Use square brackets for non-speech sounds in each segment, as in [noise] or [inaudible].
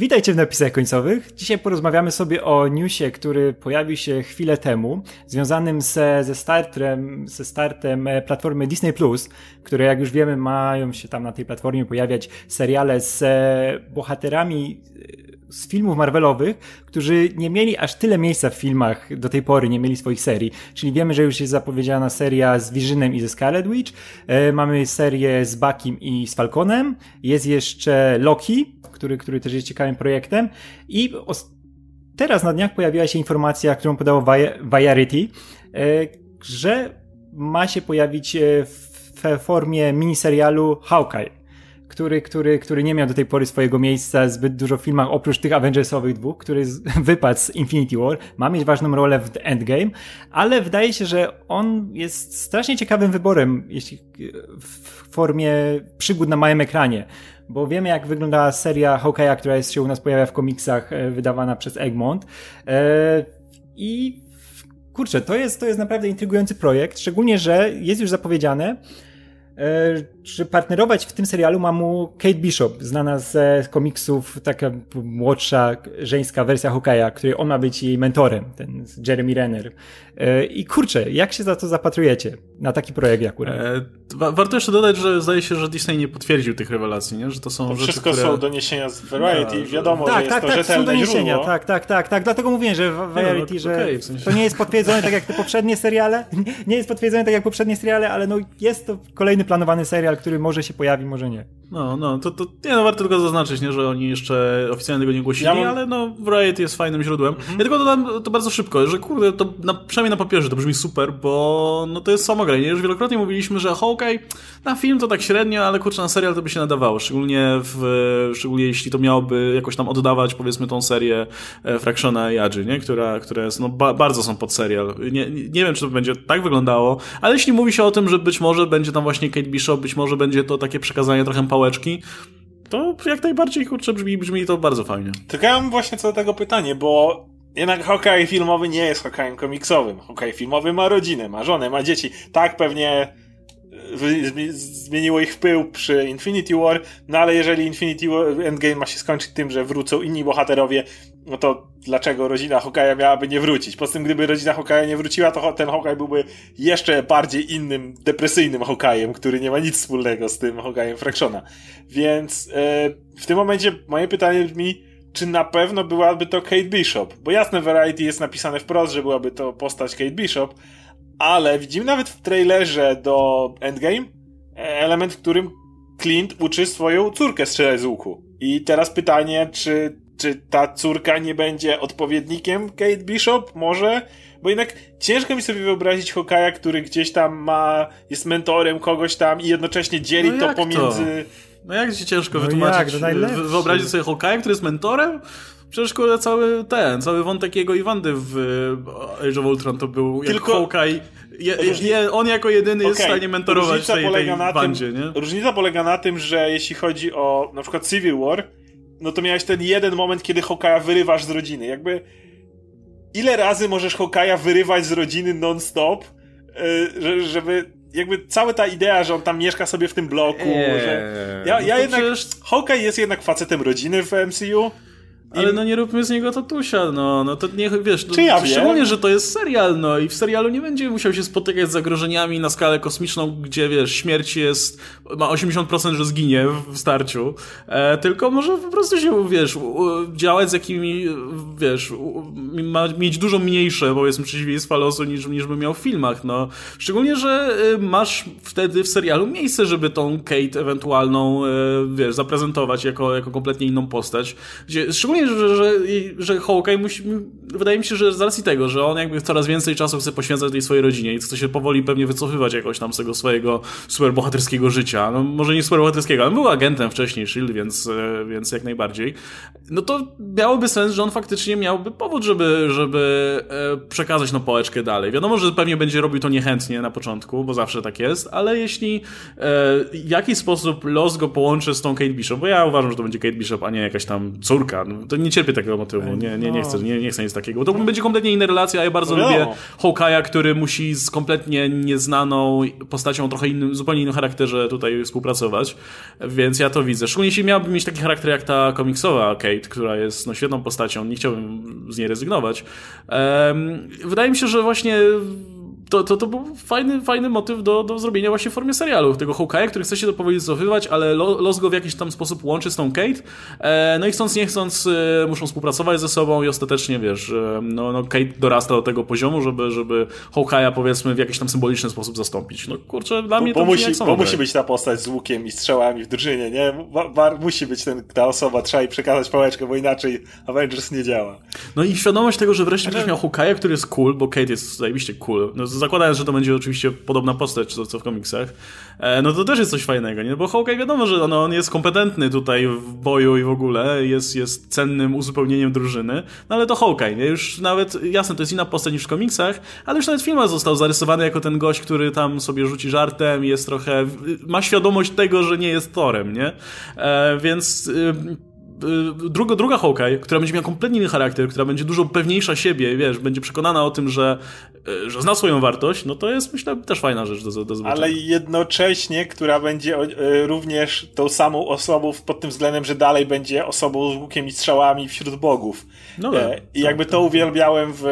Witajcie w napisach końcowych. Dzisiaj porozmawiamy sobie o newsie, który pojawił się chwilę temu, związanym ze, ze, startem, ze startem e, platformy Disney+, które jak już wiemy mają się tam na tej platformie pojawiać seriale z e, bohaterami z filmów Marvelowych, którzy nie mieli aż tyle miejsca w filmach do tej pory, nie mieli swoich serii. Czyli wiemy, że już jest zapowiedziana seria z Visionem i ze Scarlet Witch, mamy serię z Buckiem i z Falconem, jest jeszcze Loki, który, który też jest ciekawym projektem. I teraz na dniach pojawiła się informacja, którą podało Variety, e, że ma się pojawić e, w formie miniserialu Hawkeye który, który, który nie miał do tej pory swojego miejsca zbyt dużo w filmach, oprócz tych Avengersowych dwóch, który [laughs] wypadł z Infinity War, ma mieć ważną rolę w Endgame, ale wydaje się, że on jest strasznie ciekawym wyborem, jeśli w formie przygód na małym ekranie bo wiemy jak wygląda seria Hokeya, która jest, się u nas pojawia w komiksach, e, wydawana przez Egmont. E, I kurczę, to jest, to jest naprawdę intrygujący projekt, szczególnie, że jest już zapowiedziane, E, że partnerować w tym serialu ma mu Kate Bishop, znana z komiksów, taka młodsza, żeńska wersja Hokaja, której on ma być jej mentorem, ten Jeremy Renner. E, I kurczę, jak się za to zapatrujecie? Na taki projekt akurat. E, warto jeszcze dodać, że zdaje się, że Disney nie potwierdził tych rewelacji, nie? że to są to rzeczy, wszystko które... są doniesienia z Variety, no, wiadomo, tak, że jest tak, to tak, są doniesienia, źródło. tak, tak, tak, tak, dlatego mówię, że Variety, no, że okay, w sensie. to nie jest potwierdzone tak jak te poprzednie seriale, [laughs] nie jest potwierdzone tak jak poprzednie seriale, ale no jest to kolejny planowany serial, który może się pojawi, może nie. No, no, to, to nie, no, warto tylko zaznaczyć, nie, że oni jeszcze oficjalnie tego nie głosili, ja mam... ale no, Variety jest fajnym źródłem. Mhm. Ja tylko dodam to bardzo szybko, że kurde, to na, przynajmniej na papierze to brzmi super, bo no to jest samogranie. Już wielokrotnie mówiliśmy, że Hawkeye na film to tak średnio, ale kurczę, na serial to by się nadawało, szczególnie w, szczególnie jeśli to miałoby jakoś tam oddawać, powiedzmy, tą serię e, Fractiona i Adji, nie, która, które jest, no, ba bardzo są pod serial. Nie, nie wiem, czy to będzie tak wyglądało, ale jeśli mówi się o tym, że być może będzie tam właśnie Kate Bishop, być może będzie to takie przekazanie trochę pałeczki, to jak najbardziej, kurczę, brzmi, brzmi to bardzo fajnie. Tylko ja mam właśnie co do tego pytanie, bo jednak Hawkeye filmowy nie jest Hawkeye'em komiksowym. Hawkeye filmowy ma rodzinę, ma żonę, ma dzieci. Tak pewnie e, zmieniło ich wpływ przy Infinity War, no ale jeżeli Infinity War, Endgame ma się skończyć tym, że wrócą inni bohaterowie, no to dlaczego rodzina Hokaja miałaby nie wrócić? Poza tym, gdyby rodzina Hokaja nie wróciła, to ten Hokaj byłby jeszcze bardziej innym, depresyjnym Hokajem, który nie ma nic wspólnego z tym Hokajem Fractiona. Więc yy, w tym momencie moje pytanie brzmi, czy na pewno byłaby to Kate Bishop? Bo jasne, Variety jest napisane wprost, że byłaby to postać Kate Bishop, ale widzimy nawet w trailerze do Endgame e, element, w którym Clint uczy swoją córkę strzelać z łuku. I teraz pytanie, czy czy ta córka nie będzie odpowiednikiem Kate Bishop? Może? Bo jednak ciężko mi sobie wyobrazić Hokaja, który gdzieś tam ma, jest mentorem kogoś tam i jednocześnie dzieli no to pomiędzy... To? No jak ci ciężko no wytłumaczyć? Jak, wyobrazić sobie Hokaja, który jest mentorem? Przecież kurde, cały ten, cały wątek jego i Wandy w Age of Ultron to był Tylko... jak Hawkeye je, je, on jako jedyny okay. jest w stanie mentorować różnica tej, tej na bandzie, tym, nie? Różnica polega na tym, że jeśli chodzi o na przykład Civil War, no to miałeś ten jeden moment, kiedy Hokaja wyrywasz z rodziny. Jakby ile razy możesz Hokaja wyrywać z rodziny non-stop, yy, żeby jakby cała ta idea, że on tam mieszka sobie w tym bloku, eee, że ja, ja no jednak przecież... Hawkeye jest jednak facetem rodziny w MCU ale no nie róbmy z niego tatusia, no, no to nie, wiesz, no, Czy ja szczególnie, że to jest serial, no i w serialu nie będzie musiał się spotykać z zagrożeniami na skalę kosmiczną, gdzie, wiesz, śmierć jest, ma 80%, że zginie w starciu, e, tylko może po prostu się, wiesz, działać z jakimi, wiesz, ma mieć dużo mniejsze, powiedzmy, przeciwieństwa losu niż, niż by miał w filmach, no. Szczególnie, że y, masz wtedy w serialu miejsce, żeby tą Kate ewentualną, y, wiesz, zaprezentować jako, jako kompletnie inną postać, gdzie, szczególnie szczególnie, że, że, że Hawkeye musi, wydaje mi się, że z racji tego, że on jakby coraz więcej czasu chce poświęcać tej swojej rodzinie i chce się powoli pewnie wycofywać jakoś tam z tego swojego superbohaterskiego życia. No może nie superbohaterskiego, ale był agentem wcześniej SHIELD, więc, e, więc jak najbardziej. No to miałoby sens, że on faktycznie miałby powód, żeby, żeby e, przekazać no pałeczkę dalej. Wiadomo, że pewnie będzie robił to niechętnie na początku, bo zawsze tak jest, ale jeśli e, w jakiś sposób los go połączy z tą Kate Bishop, bo ja uważam, że to będzie Kate Bishop, a nie jakaś tam córka, no, To nie cierpię takiego motywu, nie, nie, nie, chcę, nie, nie chcę nic takiego, to będzie kompletnie inna relacja, a ja bardzo no lubię Hawkeye'a, który musi z kompletnie nieznaną postacią o trochę innym, zupełnie innym charakterze tutaj współpracować, więc ja to widzę. Szczególnie jeśli miałbym mieć taki charakter jak ta komiksowa Kate, która jest no, świetną postacią, nie chciałbym z niej rezygnować. Um, wydaje mi się, że właśnie to, to, to był fajny, fajny motyw do, do zrobienia właśnie w formie serialu. Tego Hawkeye'a, który chce się to powoli ale los go w jakiś tam sposób łączy z tą Kate. E, no i chcąc nie chcąc e, muszą współpracować ze sobą i ostatecznie, wiesz, e, no, no Kate dorasta do tego poziomu, żeby, żeby Hawkeye'a powiedzmy w jakiś tam symboliczny sposób zastąpić. No kurczę, dla mnie bo, to bo musi, bo musi być ta postać z łukiem i strzałami w drużynie, nie? musi być ten, ta osoba, trzeba jej przekazać pałeczkę, bo inaczej Avengers nie działa. No i świadomość tego, że wreszcie będziesz miał Hawkeye'a, który jest cool, bo Kate jest zajebiście cool. No, zakładając, że to będzie oczywiście podobna postać, co, co w komiksach, e, no to też jest coś fajnego, nie? Bo Hawkeye wiadomo, że on, on jest kompetentny tutaj w boju i w ogóle, jest, jest cennym uzupełnieniem drużyny, no ale to Hawkeye, nie? Już nawet, jasne, to jest inna postać niż w komiksach, ale już nawet w filmach został zarysowany jako ten gość, który tam sobie rzuci żartem, jest trochę, ma świadomość tego, że nie jest Torem, nie? E, więc... Y, druga, druga Hawkeye, która będzie miała kompletnie inny charakter, która będzie dużo pewniejsza siebie, wiesz, będzie przekonana o tym, że, y, że zna swoją wartość, no to jest myślę też fajna rzecz do, do zobaczenia. Ale jednocześnie, która będzie y, również tą samą osobą pod tym względem, że dalej będzie osobą z łukiem i strzałami wśród bogów. No tak, e, I jakby tak, to tak. uwielbiałem w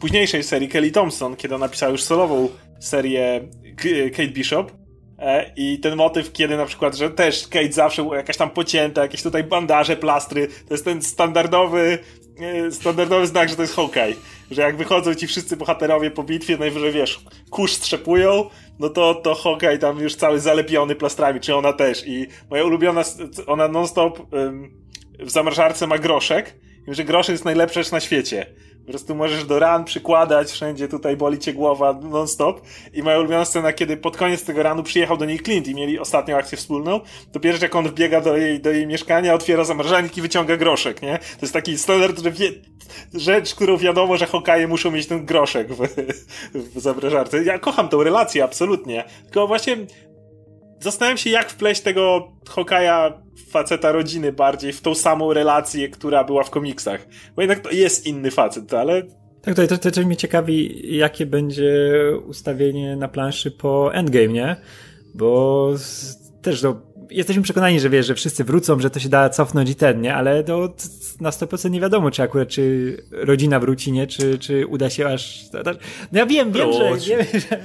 późniejszej serii Kelly Thompson, kiedy ona napisała już solową serię Kate Bishop, I ten motyw, kiedy na przykład, że też Kate zawsze jakaś tam pocięta, jakieś tutaj bandaże, plastry, to jest ten standardowy, e, standardowy znak, że to jest Hawkeye. Że jak wychodzą ci wszyscy bohaterowie po bitwie, najwyżej wiesz, kurz strzepują, no to, to Hawkeye tam już cały zalepiony plastrami, czy ona też. I moja ulubiona, ona non-stop w zamrażarce ma groszek, i że groszek jest najlepsza rzecz na świecie po prostu możesz do ran przykładać, wszędzie tutaj boli cię głowa non-stop. I moja ulubiona scena, kiedy pod koniec tego ranu przyjechał do niej Clint i mieli ostatnią akcję wspólną, to pierwsze jak on wbiega do jej, do jej mieszkania, otwiera zamrażalnik i wyciąga groszek, nie? To jest taki standard, że wie, rzecz, którą wiadomo, że hokaje muszą mieć ten groszek w, w zamrażarce. Ja kocham tą relację, absolutnie. Tylko właśnie Zastanawiam się, jak wpleść tego Hokaja faceta rodziny bardziej w tą samą relację, która była w komiksach. Bo jednak to jest inny facet, ale tak, to, to, to też mnie ciekawi, jakie będzie ustawienie na planszy po Endgame, nie? Bo też no, jesteśmy przekonani, że wiesz, że wszyscy wrócą, że to się da cofnąć i ten, nie? Ale to na 100% nie wiadomo, czy akurat, czy rodzina wróci, nie? Czy, czy uda się aż... No ja wiem, wiem, że... Wiem, że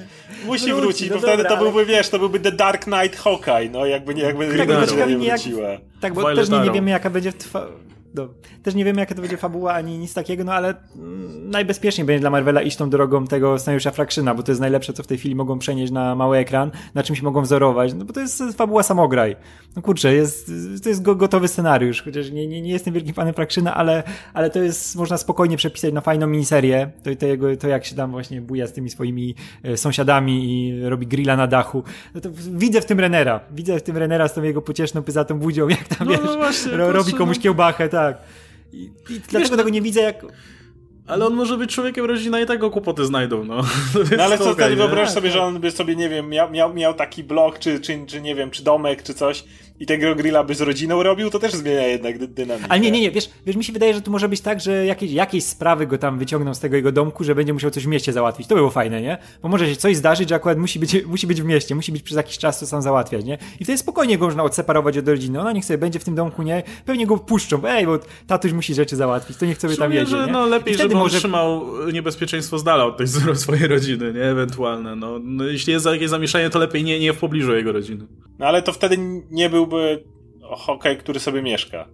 Musi wróci, wrócić, no bo wtedy to byłby, wiesz, to byłby The Dark Knight Hawkeye, no jakby nie, jakby tak, nie, nie wróciła. Jak, tak, bo też nie, nie wiemy, jaka będzie trwa no, też nie wiemy, jaka to będzie fabuła, ani nic takiego, no ale najbezpieczniej będzie dla Marvela iść tą drogą tego scenariusza Frakszyna, bo to jest najlepsze, co w tej chwili mogą przenieść na mały ekran, na czymś mogą wzorować, no bo to jest fabuła samograj. No kurczę, jest, to jest gotowy scenariusz, chociaż nie, nie, nie jestem wielkim fanem Frakszyna, ale, ale to jest, można spokojnie przepisać na fajną miniserię, to, to, jego, to jak się tam właśnie buja z tymi swoimi e, sąsiadami i robi grilla na dachu. No to widzę w tym Renera, widzę w tym Renera z tą jego pocieszną, pyzatą budzią, jak tam, no, wiesz, no właśnie, ro, robi komuś no. kiełbachę, tak tak. I, i dlaczego tego nie widzę jak... Ale on może być człowiekiem rodzina i tego kłopoty znajdą, no. [laughs] no ale co wtedy wyobraź sobie, że on by sobie, nie wiem, miał, miał, miał taki blok, czy, czy, czy nie wiem, czy domek, czy coś i tego grilla by z rodziną robił, to też zmienia jednak dy dynamikę. Ale nie, nie, nie, wiesz, wiesz, mi się wydaje, że to może być tak, że jakieś, jakieś sprawy go tam wyciągną z tego jego domku, że będzie musiał coś w mieście załatwić. To by było fajne, nie? Bo może się coś zdarzyć, że akurat musi być, musi być w mieście, musi być przez jakiś czas to sam załatwiać, nie? I wtedy spokojnie go można odseparować od rodziny. Ona niech sobie będzie w tym domku, nie? Pewnie go puszczą, ej, bo tatuś musi rzeczy załatwić, to niech sobie tam jedzie, że, nie? no lepiej, żeby może... on trzymał niebezpieczeństwo z dala od tej [laughs] swojej rodziny, nie? Ewentualne, no. no jeśli jest jakieś zamieszanie, to lepiej nie, nie w pobliżu jego rodziny. No ale to wtedy nie byłby hokej, który sobie mieszka.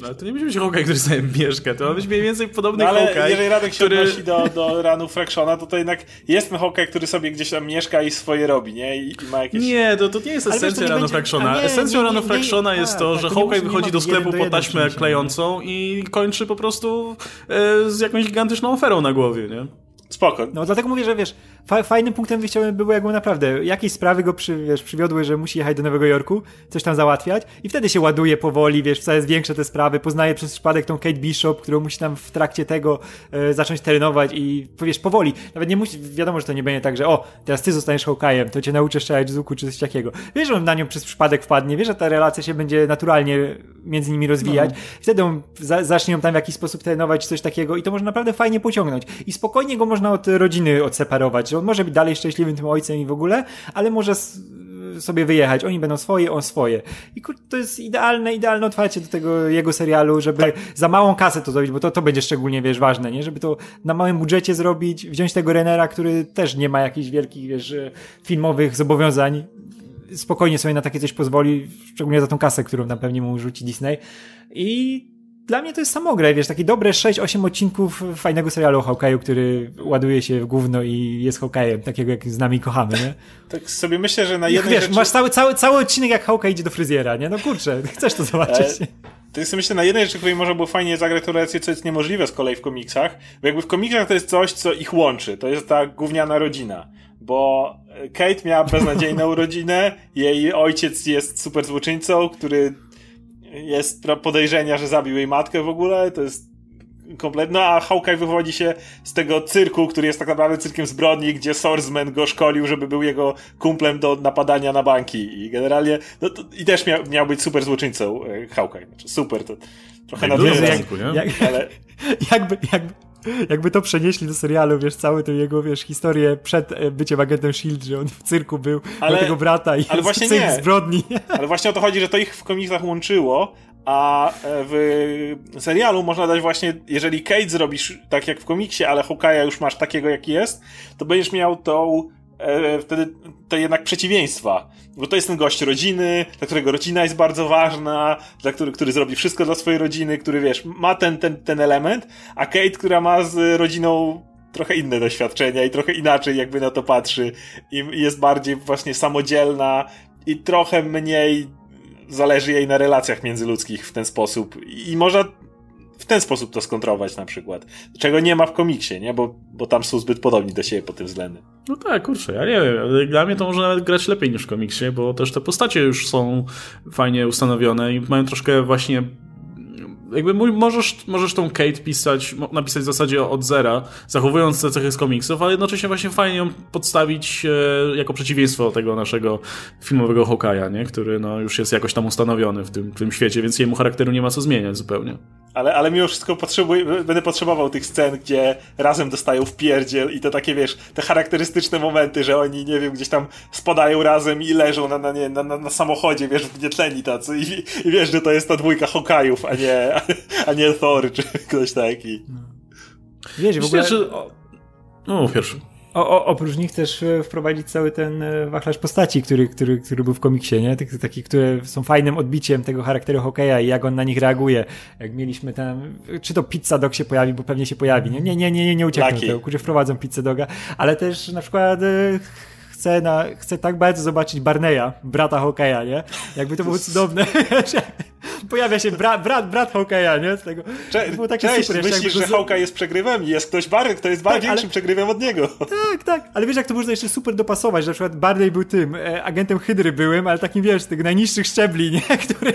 No ale to nie musi być hokej, który sobie mieszka, to ma być mniej więcej podobny no, ale hokej. jeżeli Radek się który... odnosi do, do ranu Fractiona, to to jednak jest ten hokej, który sobie gdzieś tam mieszka i swoje robi, nie? I, i ma jakieś... Nie, to, to nie jest esencja ranu Fractiona. Esencją ranu Fractiona jest to, że hokej wychodzi do sklepu po taśmę klejącą i kończy po prostu e, z jakąś gigantyczną oferą na głowie, nie? Spoko. No dlatego mówię, że wiesz, fa fajnym punktem wyjściowym było jakby naprawdę, jakieś sprawy go przy, wiesz, przywiodły, że musi jechać do Nowego Jorku, coś tam załatwiać i wtedy się ładuje powoli, wiesz, coraz większe te sprawy, poznaje przez przypadek tą Kate Bishop, którą musi tam w trakcie tego e, zacząć trenować i wiesz, powoli, nawet nie musi, wiadomo, że to nie będzie tak, że o, teraz ty zostaniesz Hawkeye'em, to cię nauczę strzelać z łuku czy coś takiego. Wiesz, że on na nią przez przypadek wpadnie, wiesz, że ta relacja się będzie naturalnie między nimi rozwijać, no. wtedy on za zacznie ją tam w jakiś sposób trenować, coś takiego i to może naprawdę fajnie pociągnąć i spokojnie go można od rodziny odseparować, że on może być dalej szczęśliwym tym ojcem i w ogóle, ale może sobie wyjechać. Oni będą swoje, on swoje. I kur, to jest idealne, idealne otwarcie do tego jego serialu, żeby tak. za małą kasę to zrobić, bo to, to będzie szczególnie, wiesz, ważne, nie? Żeby to na małym budżecie zrobić, wziąć tego Renera, który też nie ma jakichś wielkich, wiesz, filmowych zobowiązań, spokojnie sobie na takie coś pozwoli, szczególnie za tą kasę, którą tam pewnie mu rzuci Disney. I dla mnie to jest samograj, wiesz, takie dobre 6-8 odcinków fajnego serialu o Hawkeye'u, który ładuje się w gówno i jest Hawkeye'em, takiego jak z nami kochamy, nie? [laughs] Tak sobie myślę, że na jednej Wiesz, rzeczy... masz cały, cały, cały odcinek jak Hawkeye idzie do fryzjera, nie? No kurczę, [laughs] chcesz to zobaczyć. E, to jest myślę na jednej rzeczy, której można było fajnie zagrać to relację, co jest niemożliwe z kolei w komiksach, bo jakby w komiksach to jest coś, co ich łączy, to jest ta gówniana rodzina bo Kate miała beznadziejną [laughs] rodzinę, jej ojciec jest super złoczyńcą, który jest podejrzenia, że zabił jej matkę w ogóle, to jest kompletnie, no a Hawkeye wywodzi się z tego cyrku, który jest tak naprawdę cyrkiem zbrodni, gdzie Swordsman go szkolił, żeby był jego kumplem do napadania na banki. I generalnie, no to, i też miał, miał być super złoczyńcą e, Hawkeye, znaczy super, to trochę na jak, jak, ale... [laughs] jakby, jakby jakby to przenieśli do serialu, wiesz, całą tę jego, wiesz, historię przed e, byciem agentem S.H.I.E.L.D., że on w cyrku był, ale, tego brata i ale właśnie [laughs] nie. zbrodni. [laughs] Ale właśnie o to chodzi, że to ich w komiksach łączyło, a e, w serialu można dać właśnie, jeżeli Kate zrobisz tak jak w komiksie, ale Hawkeye'a już masz takiego jaki jest, to będziesz miał tą e, wtedy to jednak przeciwieństwa. Bo to jest ten gość rodziny, dla którego rodzina jest bardzo ważna, dla który, który zrobi wszystko dla swojej rodziny, który wiesz, ma ten, ten, ten element, a Kate, która ma z rodziną trochę inne doświadczenia i trochę inaczej jakby na to patrzy i jest bardziej właśnie samodzielna i trochę mniej zależy jej na relacjach międzyludzkich w ten sposób i można w ten sposób to skontrować na przykład. Czego nie ma w komiksie, nie? Bo, bo tam są zbyt podobni do siebie pod tym względem. No tak, kurczę, ja nie wiem. Dla mnie to może nawet grać lepiej niż w komiksie, bo też te postacie już są fajnie ustanowione i mają troszkę właśnie jakby możesz, możesz tą Kate pisać, napisać w zasadzie od zera, zachowując te cechy z komiksów, ale jednocześnie właśnie fajnie ją podstawić e, jako przeciwieństwo tego naszego filmowego Hawkeye'a, nie? który no, już jest jakoś tam ustanowiony w tym, w tym świecie, więc jemu charakteru nie ma co zmieniać zupełnie. Ale, ale mimo wszystko będę potrzebował tych scen, gdzie razem dostają w pierdziel i to takie, wiesz, te charakterystyczne momenty, że oni, nie wiem, gdzieś tam spadają razem i leżą na, na, nie, na, na, na samochodzie, wiesz, wgnietleni tacy i, i wiesz, że to jest ta dwójka Hokajów, a nie, [laughs] a nie Thor czy ktoś taki. No. Wiesz, w ogóle... Że... No, pierwszy. O, o, oprócz nich też e, wprowadzić cały ten e, wachlarz postaci, który, który, który był w komiksie, nie? Tych, takich, które są fajnym odbiciem tego charakteru hokeja i jak on na nich reaguje. Jak mieliśmy tam, czy to Pizza Dog się pojawi, bo pewnie się pojawi. Nie, nie, nie, nie, nie uciekną tego, którzy wprowadzą Pizzę Doga, ale też na przykład e, chcę, na, chcę tak bardzo zobaczyć Barneya, brata hokeja, nie? Jakby to było cudowne. [laughs] Pojawia się bra, brat, brat hokeja, nie? Z tego. Cze było takie cześć, super. myślisz, że Hawkeye jest przegrywem? Jest ktoś Barney, kto jest tak, większym ale... przegrywem od niego. Tak, tak. Ale wiesz, jak to można jeszcze super dopasować, że na przykład Barney był tym, e, agentem Hydry byłym, ale takim, wiesz, tych najniższych szczebli, nie? [laughs] Który,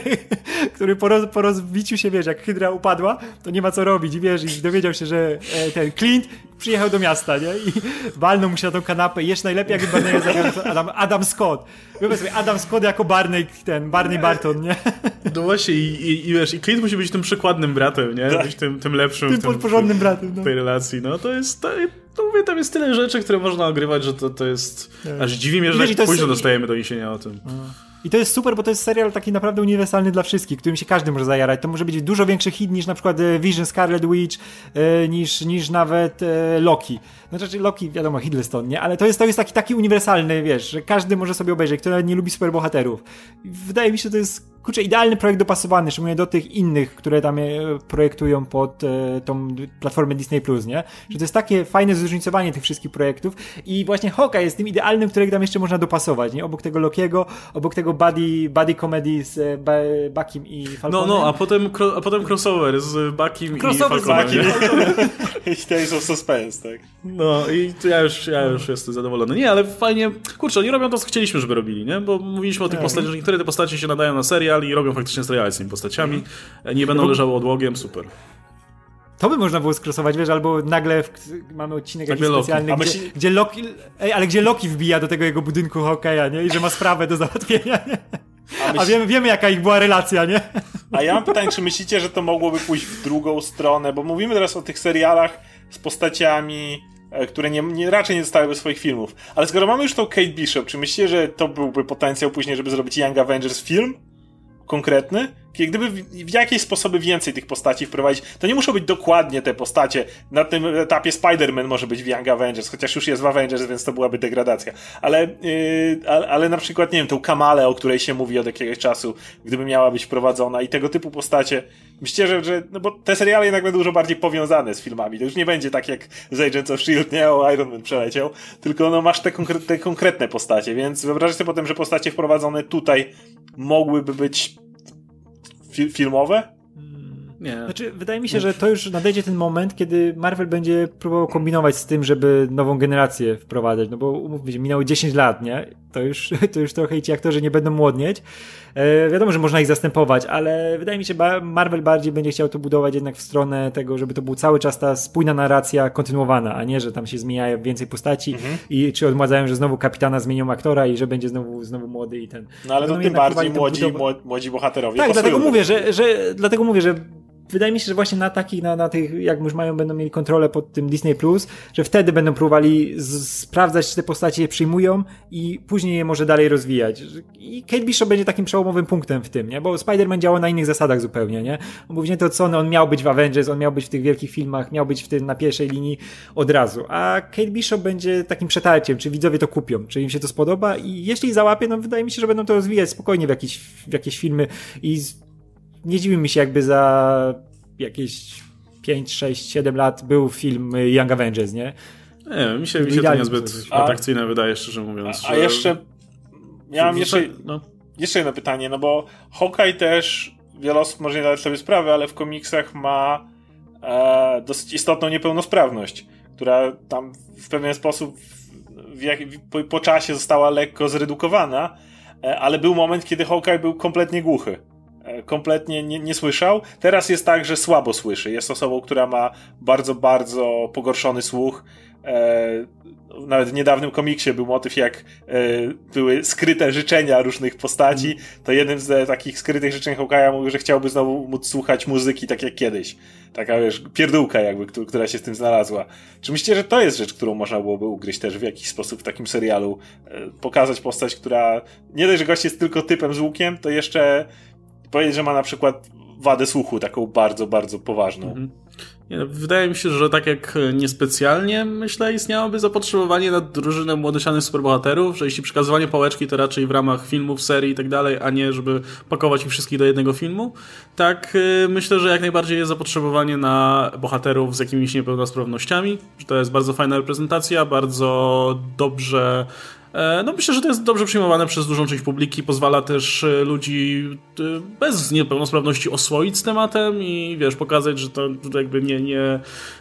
który po, roz, po rozbiciu się, wiesz, jak Hydra upadła, to nie ma co robić i wiesz, i dowiedział się, że e, ten Clint przyjechał do miasta, nie? I walnął mu się na tą kanapę i jeszcze najlepiej, jakby Barney Adam, Adam Scott. Wyobraź sobie, Adam Scott jako Barney, ten, Barney Barton, nie? No właśnie i, i, i wiesz, i Clint musi być tym przykładnym bratem, nie? Tak. Być tym, tym lepszym. Tym, tym porządnym bratem, no. tej relacji, no to jest, to, to mówię, tam jest tyle rzeczy, które można ogrywać, że to, to jest, tak. aż dziwi mnie, że wiesz, tak późno jest... dostajemy doniesienia o tym. A. I to jest super, bo to jest serial taki naprawdę uniwersalny dla wszystkich, którym się każdy może zajarać. To może być dużo większy hit niż na przykład e, Vision Scarlet Witch, e, niż, niż nawet e, Loki. Znaczy Loki, wiadomo, Hiddleston, nie? Ale to jest, to jest taki, taki uniwersalny, wiesz, że każdy może sobie obejrzeć, kto nawet nie lubi superbohaterów. Wydaje mi się, że to jest kurczę, idealny projekt dopasowany, szczególnie do tych innych, które tam projektują pod e, tą platformę Disney+, Plus, nie? Że to jest takie fajne zróżnicowanie tych wszystkich projektów i właśnie Hawkeye jest tym idealnym, którego tam jeszcze można dopasować, nie? Obok tego Lokiego, obok tego buddy, buddy comedy z e, Buckiem i Falconem. No, no, a potem, a potem crossover z crossover [laughs] i Falconem. I Tales of Suspense, tak? No i ja już, ja już jestem zadowolony. Nie, ale fajnie, kurczę, oni robią to, co chcieliśmy, żeby robili, nie? Bo mówiliśmy o tych tak. postaciach, że niektóre te postacie się nadają na serial i robią faktycznie seriale z tymi postaciami. Nie będą leżały odłogiem, super. To by można było skrosować, wiesz, albo nagle w, mamy odcinek jakiś specjalny, gdzie, myśli... gdzie, Loki, ej, ale gdzie Loki wbija do tego jego budynku hokeja, nie? I że ma sprawę do załatwienia, nie? A, myśl... A wiemy, wiemy, jaka ich była relacja, nie? A ja mam pytanie, czy myślicie, że to mogłoby pójść w drugą stronę? Bo mówimy teraz o tych serialach z postaciami, które nie, nie, raczej nie dostałyby swoich filmów. Ale skoro mamy już tą Kate Bishop, czy myślicie, że to byłby potencjał później, żeby zrobić Young Avengers film? Konkretny? Gdyby w jakieś sposoby więcej tych postaci wprowadzić, to nie muszą być dokładnie te postacie. Na tym etapie Spider-Man może być w Young Avengers, chociaż już jest w Avengers, więc to byłaby degradacja. Ale, yy, ale, ale, na przykład, nie wiem, tą Kamalę, o której się mówi od jakiegoś czasu, gdyby miała być wprowadzona i tego typu postacie. Myślę, że, że no bo te seriale jednak będą dużo bardziej powiązane z filmami. To już nie będzie tak jak z Agents of S.H.I.E.L.D., nie? O Iron Man przeleciał, tylko no masz te, konkre te konkretne postacie, więc wyobraź sobie potem, że postacie wprowadzone tutaj mogłyby być fi filmowe? Nie. Znaczy, wydaje mi się, że to już nadejdzie ten moment, kiedy Marvel będzie próbował kombinować z tym, żeby nową generację wprowadzać, no bo umówmy się, minęło 10 lat, nie? To już, [laughs] to już trochę ci aktorzy nie będą młodnieć. E, wiadomo, że można ich zastępować, ale wydaje mi się, że Marvel bardziej będzie chciał to budować jednak w stronę tego, żeby to był cały czas ta spójna narracja kontynuowana, a nie, że tam się zmieniają więcej postaci mhm. i czy odmładzają, że znowu kapitana zmienią aktora i że będzie znowu, znowu młody i ten. No ale to tym bardziej młodzi, młodzi bohaterowie. Tak, dlatego mówię, że, że, dlatego mówię, że wydaje mi się, że właśnie na takich, na, na tych, jak już mają, będą mieli kontrolę pod tym Disney Plus, że wtedy będą próbowali sprawdzać, czy te postacie je przyjmują i później je może dalej rozwijać. I Kate Bishop będzie takim przełomowym punktem w tym, nie? Bo Spider-Man działał na innych zasadach zupełnie, nie? Mówi to co on, on miał być w Avengers, on miał być w tych wielkich filmach, miał być w tym na pierwszej linii od razu. A Kate Bishop będzie takim przetarciem, czy widzowie to kupią, czy im się to spodoba i jeśli załapie, no wydaje mi się, że będą to rozwijać spokojnie w jakieś, w jakieś filmy i nie dziwi mi się jakby za jakieś 5, 6, 7 lat był film Young Avengers, nie? Nie, mi się, mi się to niezbyt atrakcyjne a, wydaje, szczerze mówiąc. A, a jeszcze miałem jeszcze, no. jeszcze jedno pytanie, no bo Hawkeye też wiele osób może nie dać sobie sprawy, ale w komiksach ma e, dosyć istotną niepełnosprawność, która tam w pewien sposób w jak, po, po, czasie została lekko zredukowana, e, ale był moment, kiedy Hawkeye był kompletnie głuchy. E, kompletnie nie, nie słyszał. Teraz jest tak, że słabo słyszy. Jest osobą, która ma bardzo, bardzo pogorszony słuch. E, nawet w niedawnym komiksie był motyw, jak e, były skryte życzenia różnych postaci. To jednym z takich skrytych życzeń Hawkeye'a mówił, że chciałby znowu móc słuchać muzyki tak jak kiedyś. Taka, wiesz, pierdółka jakby, która się z tym znalazła. Czy myślicie, że to jest rzecz, którą można byłoby ugryźć też w jakiś sposób w takim serialu? Pokazać postać, która nie dość, że gość jest tylko typem z łukiem, to jeszcze powiedzieć, że ma na przykład wadę słuchu, taką bardzo, bardzo poważną. Mhm. Nie, wydaje mi się, że tak jak niespecjalnie, myślę, istniałoby zapotrzebowanie na drużynę młodocianych superbohaterów, że jeśli przekazywanie pałeczki to raczej w ramach filmów, serii i tak dalej, a nie żeby pakować ich wszystkich do jednego filmu, tak y, myślę, że jak najbardziej jest zapotrzebowanie na bohaterów z jakimiś niepełnosprawnościami, że to jest bardzo fajna reprezentacja, bardzo dobrze no myślę, że to jest dobrze przyjmowane przez dużą część publiki, pozwala też e, ludzi e, bez niepełnosprawności oswoić z tematem i wiesz, pokazać, że to jakby nie, nie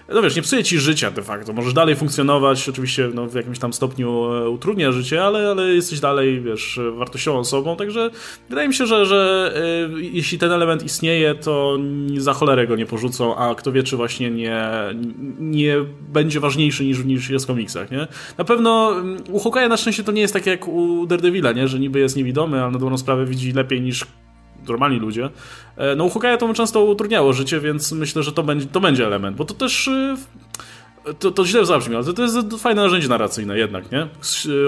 no wiesz, nie psuje ci życia de facto, możesz dalej funkcjonować, oczywiście no, w jakimś tam stopniu utrudnia życie, ale, ale jesteś dalej, wiesz, wartościową osobą, także wydaje mi się, że, że jeśli ten element istnieje, to za cholerę go nie porzucą, a kto wie, czy właśnie nie, nie będzie ważniejszy niż, niż jest w komiksach, nie? Na pewno mm, u Hokaja na szczęście to nie jest tak jak u Daredevila, nie? że niby jest niewidomy, ale na dobrą sprawę widzi lepiej niż normalni ludzie. E, no u Hokaja to mu często utrudniało życie, więc myślę, że to będzie, to będzie element, bo to też y, to, to źle zabrzmi, ale to, to jest fajne narzędzie narracyjne jednak, nie?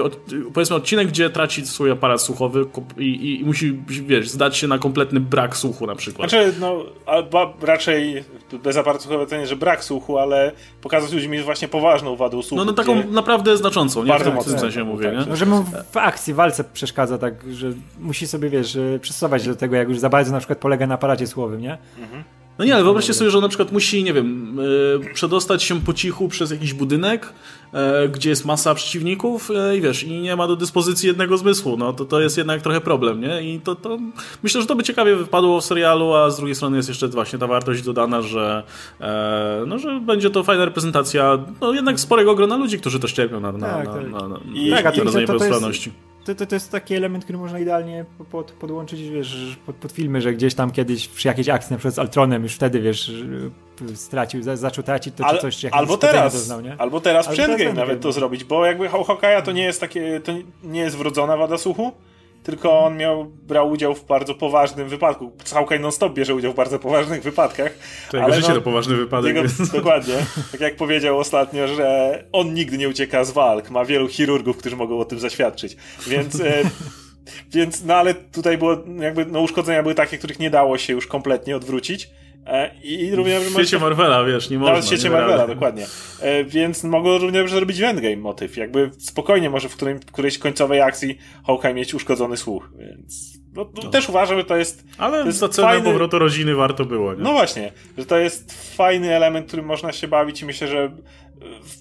Od, powiedzmy odcinek, gdzie traci swój aparat słuchowy i, i, i, musi, wiesz, zdać się na kompletny brak słuchu na przykład. Znaczy, no, albo raczej bez aparatu słuchowego to nie, że brak słuchu, ale pokazać ludźmi jest właśnie poważną wadą słuchu. No, no taką naprawdę znaczącą, nie? Bardzo mocno. W tym sensie mówię, tak, nie? Że mu w akcji, w walce przeszkadza tak, że musi sobie, wiesz, przystosować do tego, jak już za bardzo na przykład polega na aparacie słuchowym, nie? Mhm. No nie, ale wyobraźcie sobie, że na przykład musi, nie wiem, yy, przedostać się po cichu przez jakiś budynek, yy, gdzie jest masa przeciwników yy, i wiesz, i nie ma do dyspozycji jednego zmysłu, no to to jest jednak trochę problem, nie? I to, to myślę, że to by ciekawie wypadło w serialu, a z drugiej strony jest jeszcze właśnie ta wartość dodana, że no, że będzie to fajna reprezentacja, no jednak sporego grona ludzi, którzy też cierpią na, na, tak, na, tak. na, na, I, na, tak, na, na, to, to, jest, to, to, to jest taki element, który można idealnie pod, podłączyć, wiesz, pod, pod filmy, że gdzieś tam kiedyś przy jakiejś akcji, na przykład z Altronem, już wtedy, wiesz, stracił, zaczął tracić to, czy coś, czy albo teraz, doznał, nie? Albo teraz albo przed nawet to zrobić, bo jakby Hawkeye'a to nie jest takie, to nie jest wrodzona wada słuchu, tylko on miał, brał udział w bardzo poważnym wypadku. Hawkeye non-stop bierze udział w bardzo poważnych wypadkach. To jego życie no, to poważny wypadek. Jego, dokładnie. Tak jak powiedział ostatnio, że on nigdy nie ucieka z walk. Ma wielu chirurgów, którzy mogą o tym zaświadczyć. Więc... E, [laughs] więc, no ale tutaj było, jakby, no uszkodzenia były takie, których nie dało się już kompletnie odwrócić. E, I również w świecie Marvela, wiesz, nie można. Nawet w świecie Marvela, dokładnie. E, więc mogą również zrobić endgame motyw. Jakby spokojnie może w którym, którejś końcowej akcji Hawkeye mieć uszkodzony słuch, więc no, no. też uważam, że to jest. Ale to jest za cenę fajny... powrotu rodziny warto było. Nie? No właśnie, że to jest fajny element, którym można się bawić i myślę, że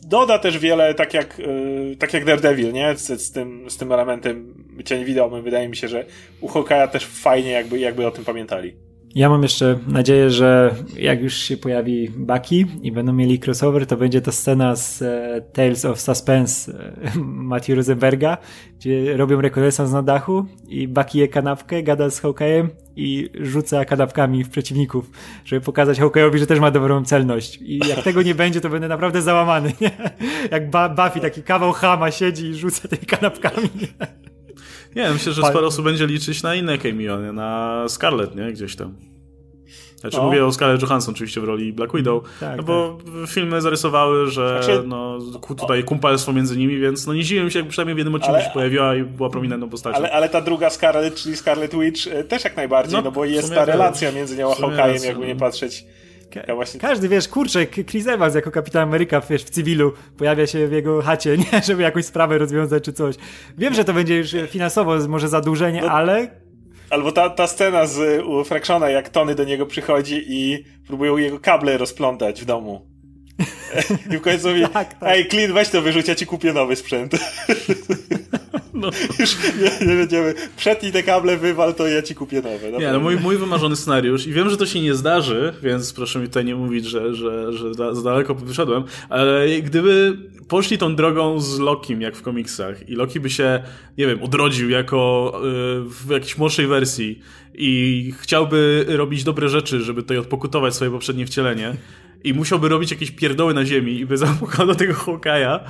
doda też wiele, tak jak, e, tak jak Daredevil, nie? Z, z, tym, z tym elementem bycia niewidomym. Wydaje mi się, że u Hawkeye'a też fajnie jakby, jakby o tym pamiętali. Ja mam jeszcze nadzieję, że jak już się pojawi Bucky i będą mieli crossover, to będzie to scena z e, Tales of Suspense e, [laughs] Matthew Rosenberga, gdzie robią rekonesans na dachu i Bucky je kanapkę, gada z Hawkeye'em i rzuca kanapkami w przeciwników, żeby pokazać Hawkeye'owi, że też ma dobrą celność. I jak tego nie będzie, to będę naprawdę załamany. [laughs] Nie? Jak Buffy taki kawał chama siedzi i rzuca tymi kanapkami. Nie, [laughs] myślę, że sporo osób będzie liczyć na inne cameo, nie? na Scarlet, nie? Gdzieś tam. Znaczy no. mówię o Scarlett Johansson oczywiście w roli Black Widow, tak, no bo tak. filmy zarysowały, że znaczy, no, tutaj kumpelstwo między nimi, więc no nie dziwiłem się, jak przynajmniej w jednym odcinku ale, się pojawiła i była prominentną postacią. Ale, ale ta druga Scarlett, czyli Scarlet Witch e, też jak najbardziej, no, no bo jest ta relacja między nią a Hawkeye'em, jakby nie patrzeć. Ka właśnie... Każdy, wiesz, kurczę, Chris Evans jako kapitan Ameryka, wiesz, w cywilu pojawia się w jego chacie, [laughs] nie? Żeby jakąś sprawę rozwiązać czy coś. Wiem, że to będzie już finansowo może zadłużenie, no, ale... Albo ta, ta scena z u Fractiona, jak Tony do niego przychodzi i próbują jego kable rozplątać w domu. I w końcu mówi, tak, tak. ej, Clint, weź to wyrzuć, ja ci kupię nowy sprzęt. [laughs] No. Już nie, nie będziemy. Przetnij te kable, wywal to ja ci kupię nowe. Nie, no mój, mój wymarzony scenariusz i wiem, że to się nie zdarzy, więc proszę mi tutaj nie mówić, że, że, że za daleko wyszedłem, ale gdyby poszli tą drogą z Lokim, jak w komiksach i Loki by się, nie wiem, odrodził jako y, w jakiejś młodszej wersji i chciałby robić dobre rzeczy, żeby tutaj odpokutować swoje poprzednie wcielenie, i musiałby robić jakieś pierdoły na ziemi i by zapukał do tego Hawkeye'a,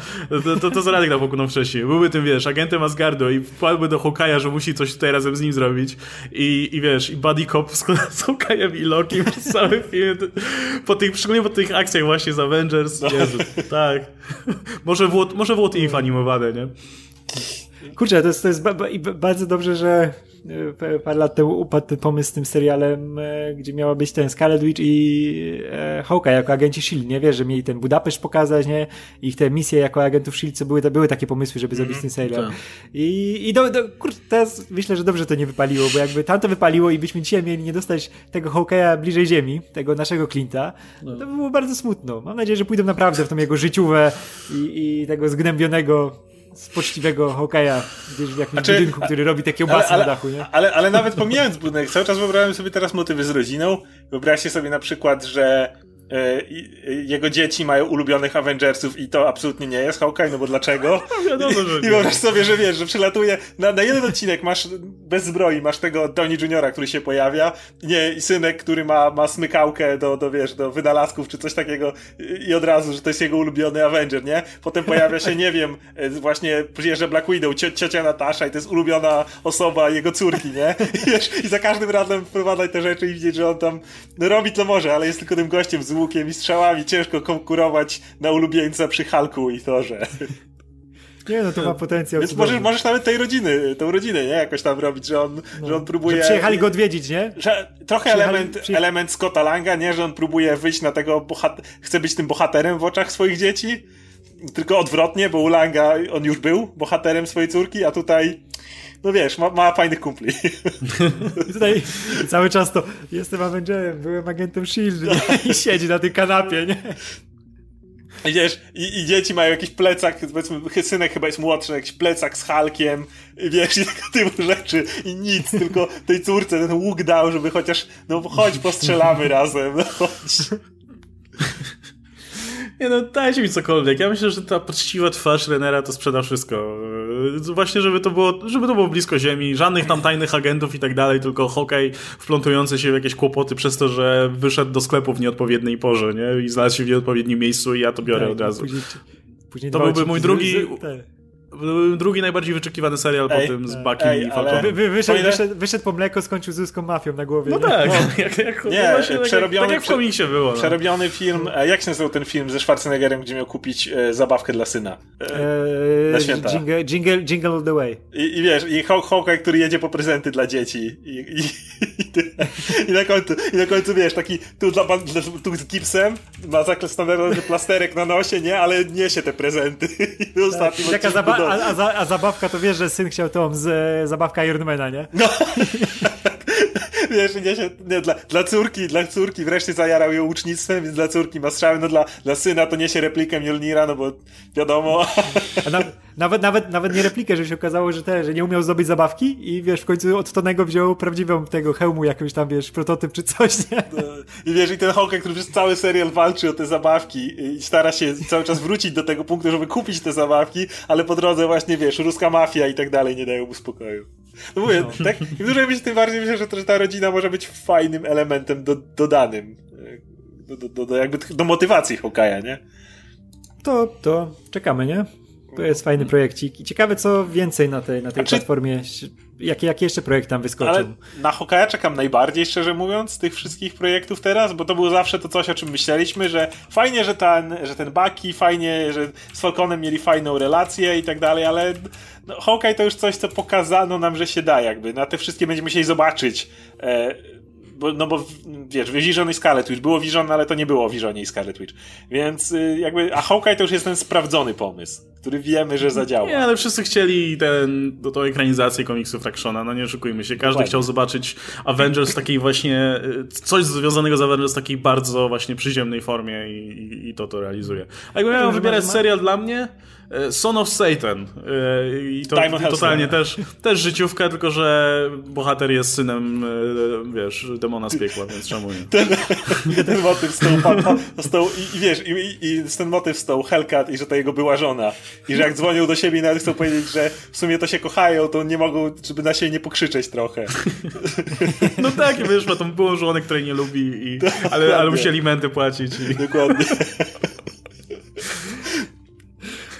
to, to, to Zoranek napuknął wcześniej. Byłby tym, wiesz, agentem Asgardu i wpadłby do Hawkeye'a, że musi coś tutaj razem z nim zrobić i, i wiesz, i Buddy Cop z, [laughs] z Hawkeye'em i Loki [laughs] przez cały film. Po tych, szczególnie po tych akcjach właśnie z Avengers. No. Jezu, tak. może w, może w What If animowane, nie? Kurczę, to jest, to jest ba, ba, bardzo dobrze, że parę lat temu upadł ten pomysł z tym serialem, e, gdzie miała być ten Scarlet Witch i e, Hawkeye jako agenci S.H.I.E.L.D., nie? Wiesz, że mieli ten Budapeszt pokazać, nie? Ich te misje jako agentów S.H.I.E.L.D., co były, to były takie pomysły, żeby zrobić mm, ten serial. Tak. I, i do, do, kur, teraz myślę, że dobrze to nie wypaliło, bo jakby tam to wypaliło i byśmy dzisiaj mieli nie dostać tego Hawkeye'a bliżej ziemi, tego naszego Clint'a, no. to by było bardzo smutno. Mam nadzieję, że pójdą naprawdę w tą jego życiówę i, i tego zgnębionego z poczciwego hokeja gdzieś w jakimś znaczy, budynku, który robi takie kiełbasy na dachu, nie? Ale, ale nawet pomijając budynek, cały czas wyobrażałem sobie teraz motywy z rodziną. Wyobraźcie sobie na przykład, że jego dzieci mają ulubionych Avengersów i to absolutnie nie jest Hawkeye, no bo dlaczego? [laughs] No wiadomo, że I wyobraź sobie, że wiesz, że przylatuje na, na jeden odcinek masz bez zbroi, masz tego Tony Juniora, który się pojawia nie, i synek, który ma, ma smykałkę do, do, wiesz, do wynalazków czy coś takiego i od razu, że to jest jego ulubiony Avenger, nie? Potem pojawia się, nie wiem, e, właśnie przyjeżdża Black Widow, cio, ciocia Natasza i to jest ulubiona osoba jego córki, nie? [laughs] I, wiesz, i za każdym razem wprowadzać te rzeczy i widzieć, że on tam no, robi co może, ale jest tylko tym gościem z łukiem i strzałami ciężko konkurować na ulubieńca przy Halku i Torze. Nie, no to ma potencjał. Więc możesz, możesz nawet tej rodziny, tą rodzinę, nie? Jakoś tam robić, że on, no. że on próbuje... Że przyjechali go odwiedzić, nie? Że trochę element, element Scotta Langa, nie? Że on próbuje wyjść na tego bohat... chce być tym bohaterem w oczach swoich dzieci. Tylko odwrotnie, bo u Langa on już był bohaterem swojej córki, a tutaj no wiesz, ma, ma fajnych kumpli. [laughs] Tutaj cały czas to jestem Avengerem, byłem agentem SHIELD [laughs] i siedzi na tej kanapie, nie? I wiesz, i, i, dzieci mają jakiś plecak, powiedzmy, synek chyba jest młodszy, jakiś plecak z Halkiem, i wiesz, i tego typu rzeczy, i nic, tylko tej córce ten łuk dał, żeby chociaż, no chodź, postrzelamy razem, no chodź. Nie no, dajcie mi cokolwiek. Ja myślę, że ta poczciwa twarz Renera to sprzeda wszystko. Yy, właśnie, żeby to było, żeby to było blisko ziemi, żadnych tam tajnych agentów i tak dalej, tylko hokej wplątujący się w jakieś kłopoty przez to, że wyszedł do sklepu w nieodpowiedniej porze, nie? I znalazł się w nieodpowiednim miejscu i ja to biorę tak, od razu. Później, później to byłby mój drugi... Drugi najbardziej wyczekiwany serial ej, po tym z Bucky i Falconem. Wy, wy, wyszedł, wyszedł, wyszedł, po mleko, skończył z ruską mafią na głowie. No nie? tak, no. jak, jak, nie, właśnie, przerobiony, tak jak, tak jak w komiksie było. No. Przerobiony film, e, jak się nazywał ten film ze Schwarzeneggerem, gdzie miał kupić e, zabawkę dla syna? E, na święta. Jingle, jingle, jingle all the way. I, i wiesz, i Hawkeye, który jedzie po prezenty dla dzieci. I, i, i, na, końcu, I na końcu, wiesz, taki tu, dla, tu z gipsem, ma standardowy plasterek na nosie, nie? Ale niesie te prezenty. [laughs] I ostatni tak, zaba a, a, a zabawka, to wiesz, że syn chciał tą z, e, zabawka Ironmana, nie? No. [laughs] [laughs] wiesz, nie, się, nie, dla, dla córki, dla córki wreszcie zajarał ją ucznictwem, więc dla córki ma strzały, no dla, dla syna to niesie replikę Mjolnira, no bo wiadomo. [laughs] Na, nawet, nawet, nawet nie replikę, że się okazało, że te, że nie umiał zdobyć zabawki i wiesz, w końcu od Tonego wziął prawdziwą tego hełmu jakąś tam, wiesz, prototyp czy coś, nie? [laughs] No, I wiesz, i ten Hawkeye, który przez cały serial walczy o te zabawki i stara się cały czas wrócić do tego punktu, żeby kupić te zabawki, ale po drodze właśnie, wiesz, ruska mafia i tak dalej nie dają mu spokoju. No mówię, no. tak? Im dłużej myślę, tym bardziej myślę, że, ta rodzina może być fajnym elementem do, dodanym. Do, do, do, do, jakby do motywacji Hokaja, nie? To, to czekamy, nie? To jest fajny projekcik. I ciekawe, co więcej na tej, na tej platformie. Jakie, jakie jeszcze projekt tam wyskoczył? Ale na Hokaja czekam najbardziej, szczerze mówiąc, z tych wszystkich projektów teraz, bo to było zawsze to coś, o czym myśleliśmy, że fajnie, że ten, że ten Bucky, fajnie, że z Falconem mieli fajną relację i tak dalej, ale no, Hawkeye to już coś, co pokazano nam, że się da jakby. Na te wszystkie będziemy musieli zobaczyć. E, bo, no bo wiesz, Vision i Scarlet Witch. Było Vision, ale to nie było Visionie i Scarlet Witch. Więc y, jakby, a Hawkeye to już jest ten sprawdzony pomysł, który wiemy, że zadziała. Nie, ale wszyscy chcieli ten, do tą ekranizację komiksu Fractiona, no nie oszukujmy się. Każdy Dokładnie. chciał zobaczyć Avengers w takiej właśnie, y, coś związanego z Avengers w takiej bardzo właśnie przyziemnej formie i, i, i to to realizuje. A jakby miałem wybierać serial dla mnie, Son of Satan. E, I to Diamond totalnie też, też życiówka, tylko że bohater jest synem, e, wiesz, demona z piekła, więc czemu nie? [laughs] Ten, ten motyw z tą, z tą i, i, wiesz, i, i ten motyw z tą Hellcat i że to jego była żona. I że jak dzwonią do siebie i nawet chcą powiedzieć, że w sumie to się kochają, to nie mogą, żeby na siebie nie pokrzyczeć trochę. [laughs] No tak, i wiesz, ma tą byłą żonę, której nie lubi, i, [laughs] ale, ale musieli menty płacić. I... Dokładnie.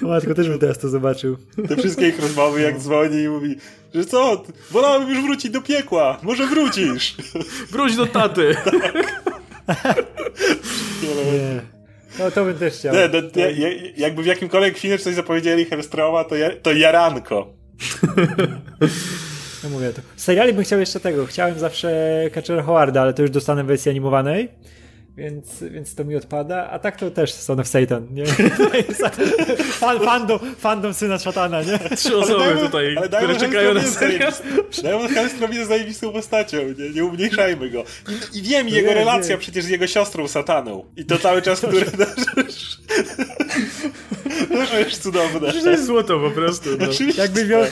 Matko, też bym teraz to zobaczył. Te wszystkie ich rozmowy, jak dzwoni i mówi, że co, wolałbym już wrócić do piekła, może wrócisz. Wróć do taty. Nie. No to bym też chciał. Nie, no, ja, ja, jakby w jakimkolwiek filmie coś zapowiedzieli Hellstroma, to, ja, to jaranko. [laughs] No mówię to. Seriali bym chciał jeszcze tego. Chciałem zawsze Catcher Howarda, ale to już dostanę w wersji animowanej. Więc, więc to mi odpada, a tak to też Son of Satan, nie? [laughs] Fan, fandom, fandom syna szatana, nie? Trzy osoby ale tutaj, ale które czekają na serial. Diamond Hellstrom jest zajebistą postacią, nie, nie umniejszajmy go. I, i wiem, jego relacja przecież z jego siostrą Sataną. I to cały czas, który... To jest cudowne. To jest złoto po prostu. No. Jakby miał,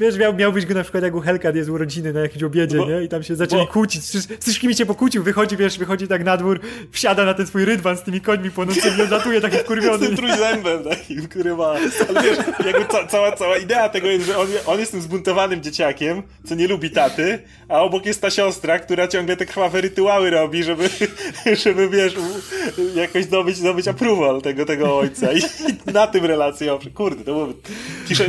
wiesz, miał, miał być go na przykład jak u Hellcat jest urodziny na jakimś obiedzie, bo, nie? I tam się zaczęli bo, kłócić. Z wszystkimi się pokłócił, wychodzi, wiesz, wychodzi tak na dwór, wsiada na ten swój rydwan z tymi końmi płonącymi, odlatuje taki wkurwiony. Z tym trójzębem takim, który ma... Ale wiesz, jakby ca cała, cała idea tego jest, że on, on jest tym zbuntowanym dzieciakiem, co nie lubi taty, a obok jest ta siostra, która ciągle te krwawe rytuały robi, żeby, żeby wiesz, jakoś zdobyć, zdobyć approval tego, tego ojca. I, i na tym relacje, kurde, to byłoby... Piszę,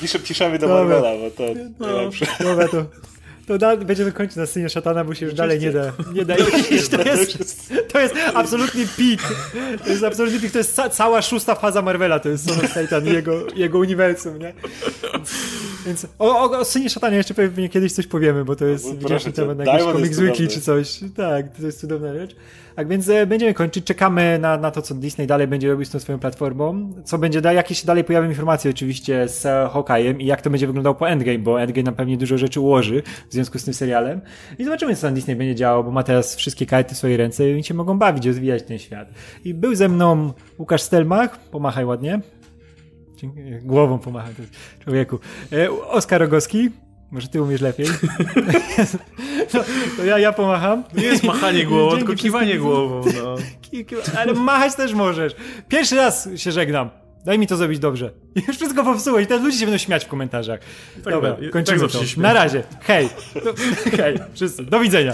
piszę, piszemy do Marvela, bo to no, najlepsze. Dobra, to [laughs] to da, będziemy kończyć na scenie szatana, bo się już dalej nie da, nie [laughs] da iść. To jest, to jest absolutny pik. To jest absolutny pik. To jest ca cała szósta faza Marvela, to jest Son of Satan i jego, jego uniwersum, nie? Więc o, o, o Synie Szatanie jeszcze pewnie kiedyś coś powiemy, bo to jest no, wdzięczny temat na jakiś Comics Wiki czy coś. Tak, to jest cudowna rzecz. Tak więc e, będziemy kończyć. Czekamy na, na to, co Disney dalej będzie robić z tą swoją platformą. Co będzie dalej, jakieś się dalej pojawią informacje oczywiście z Hawkeye'em i jak to będzie wyglądało po Endgame, bo Endgame nam pewnie dużo rzeczy ułoży w związku z tym serialem. I zobaczymy, co tam Disney będzie działo, bo ma teraz wszystkie karty w swojej ręce i się mogą bawić, rozwijać ten świat. I był ze mną Łukasz Stelmach. Pomachaj ładnie. Głową pomachaj, człowieku. E, Oskar Rogowski. Może ty umiesz lepiej. [laughs] no, to ja, ja pomacham. Nie jest machanie głową, tylko kiwanie głową. No. [laughs] Ale machać też możesz. Pierwszy raz się żegnam. Daj mi to zrobić dobrze. I [laughs] już wszystko popsułeś. Teraz ludzie się będą śmiać w komentarzach. Tak Dobra, tak kończymy tak to. Na razie. Hej. Hej, wszyscy. Do widzenia.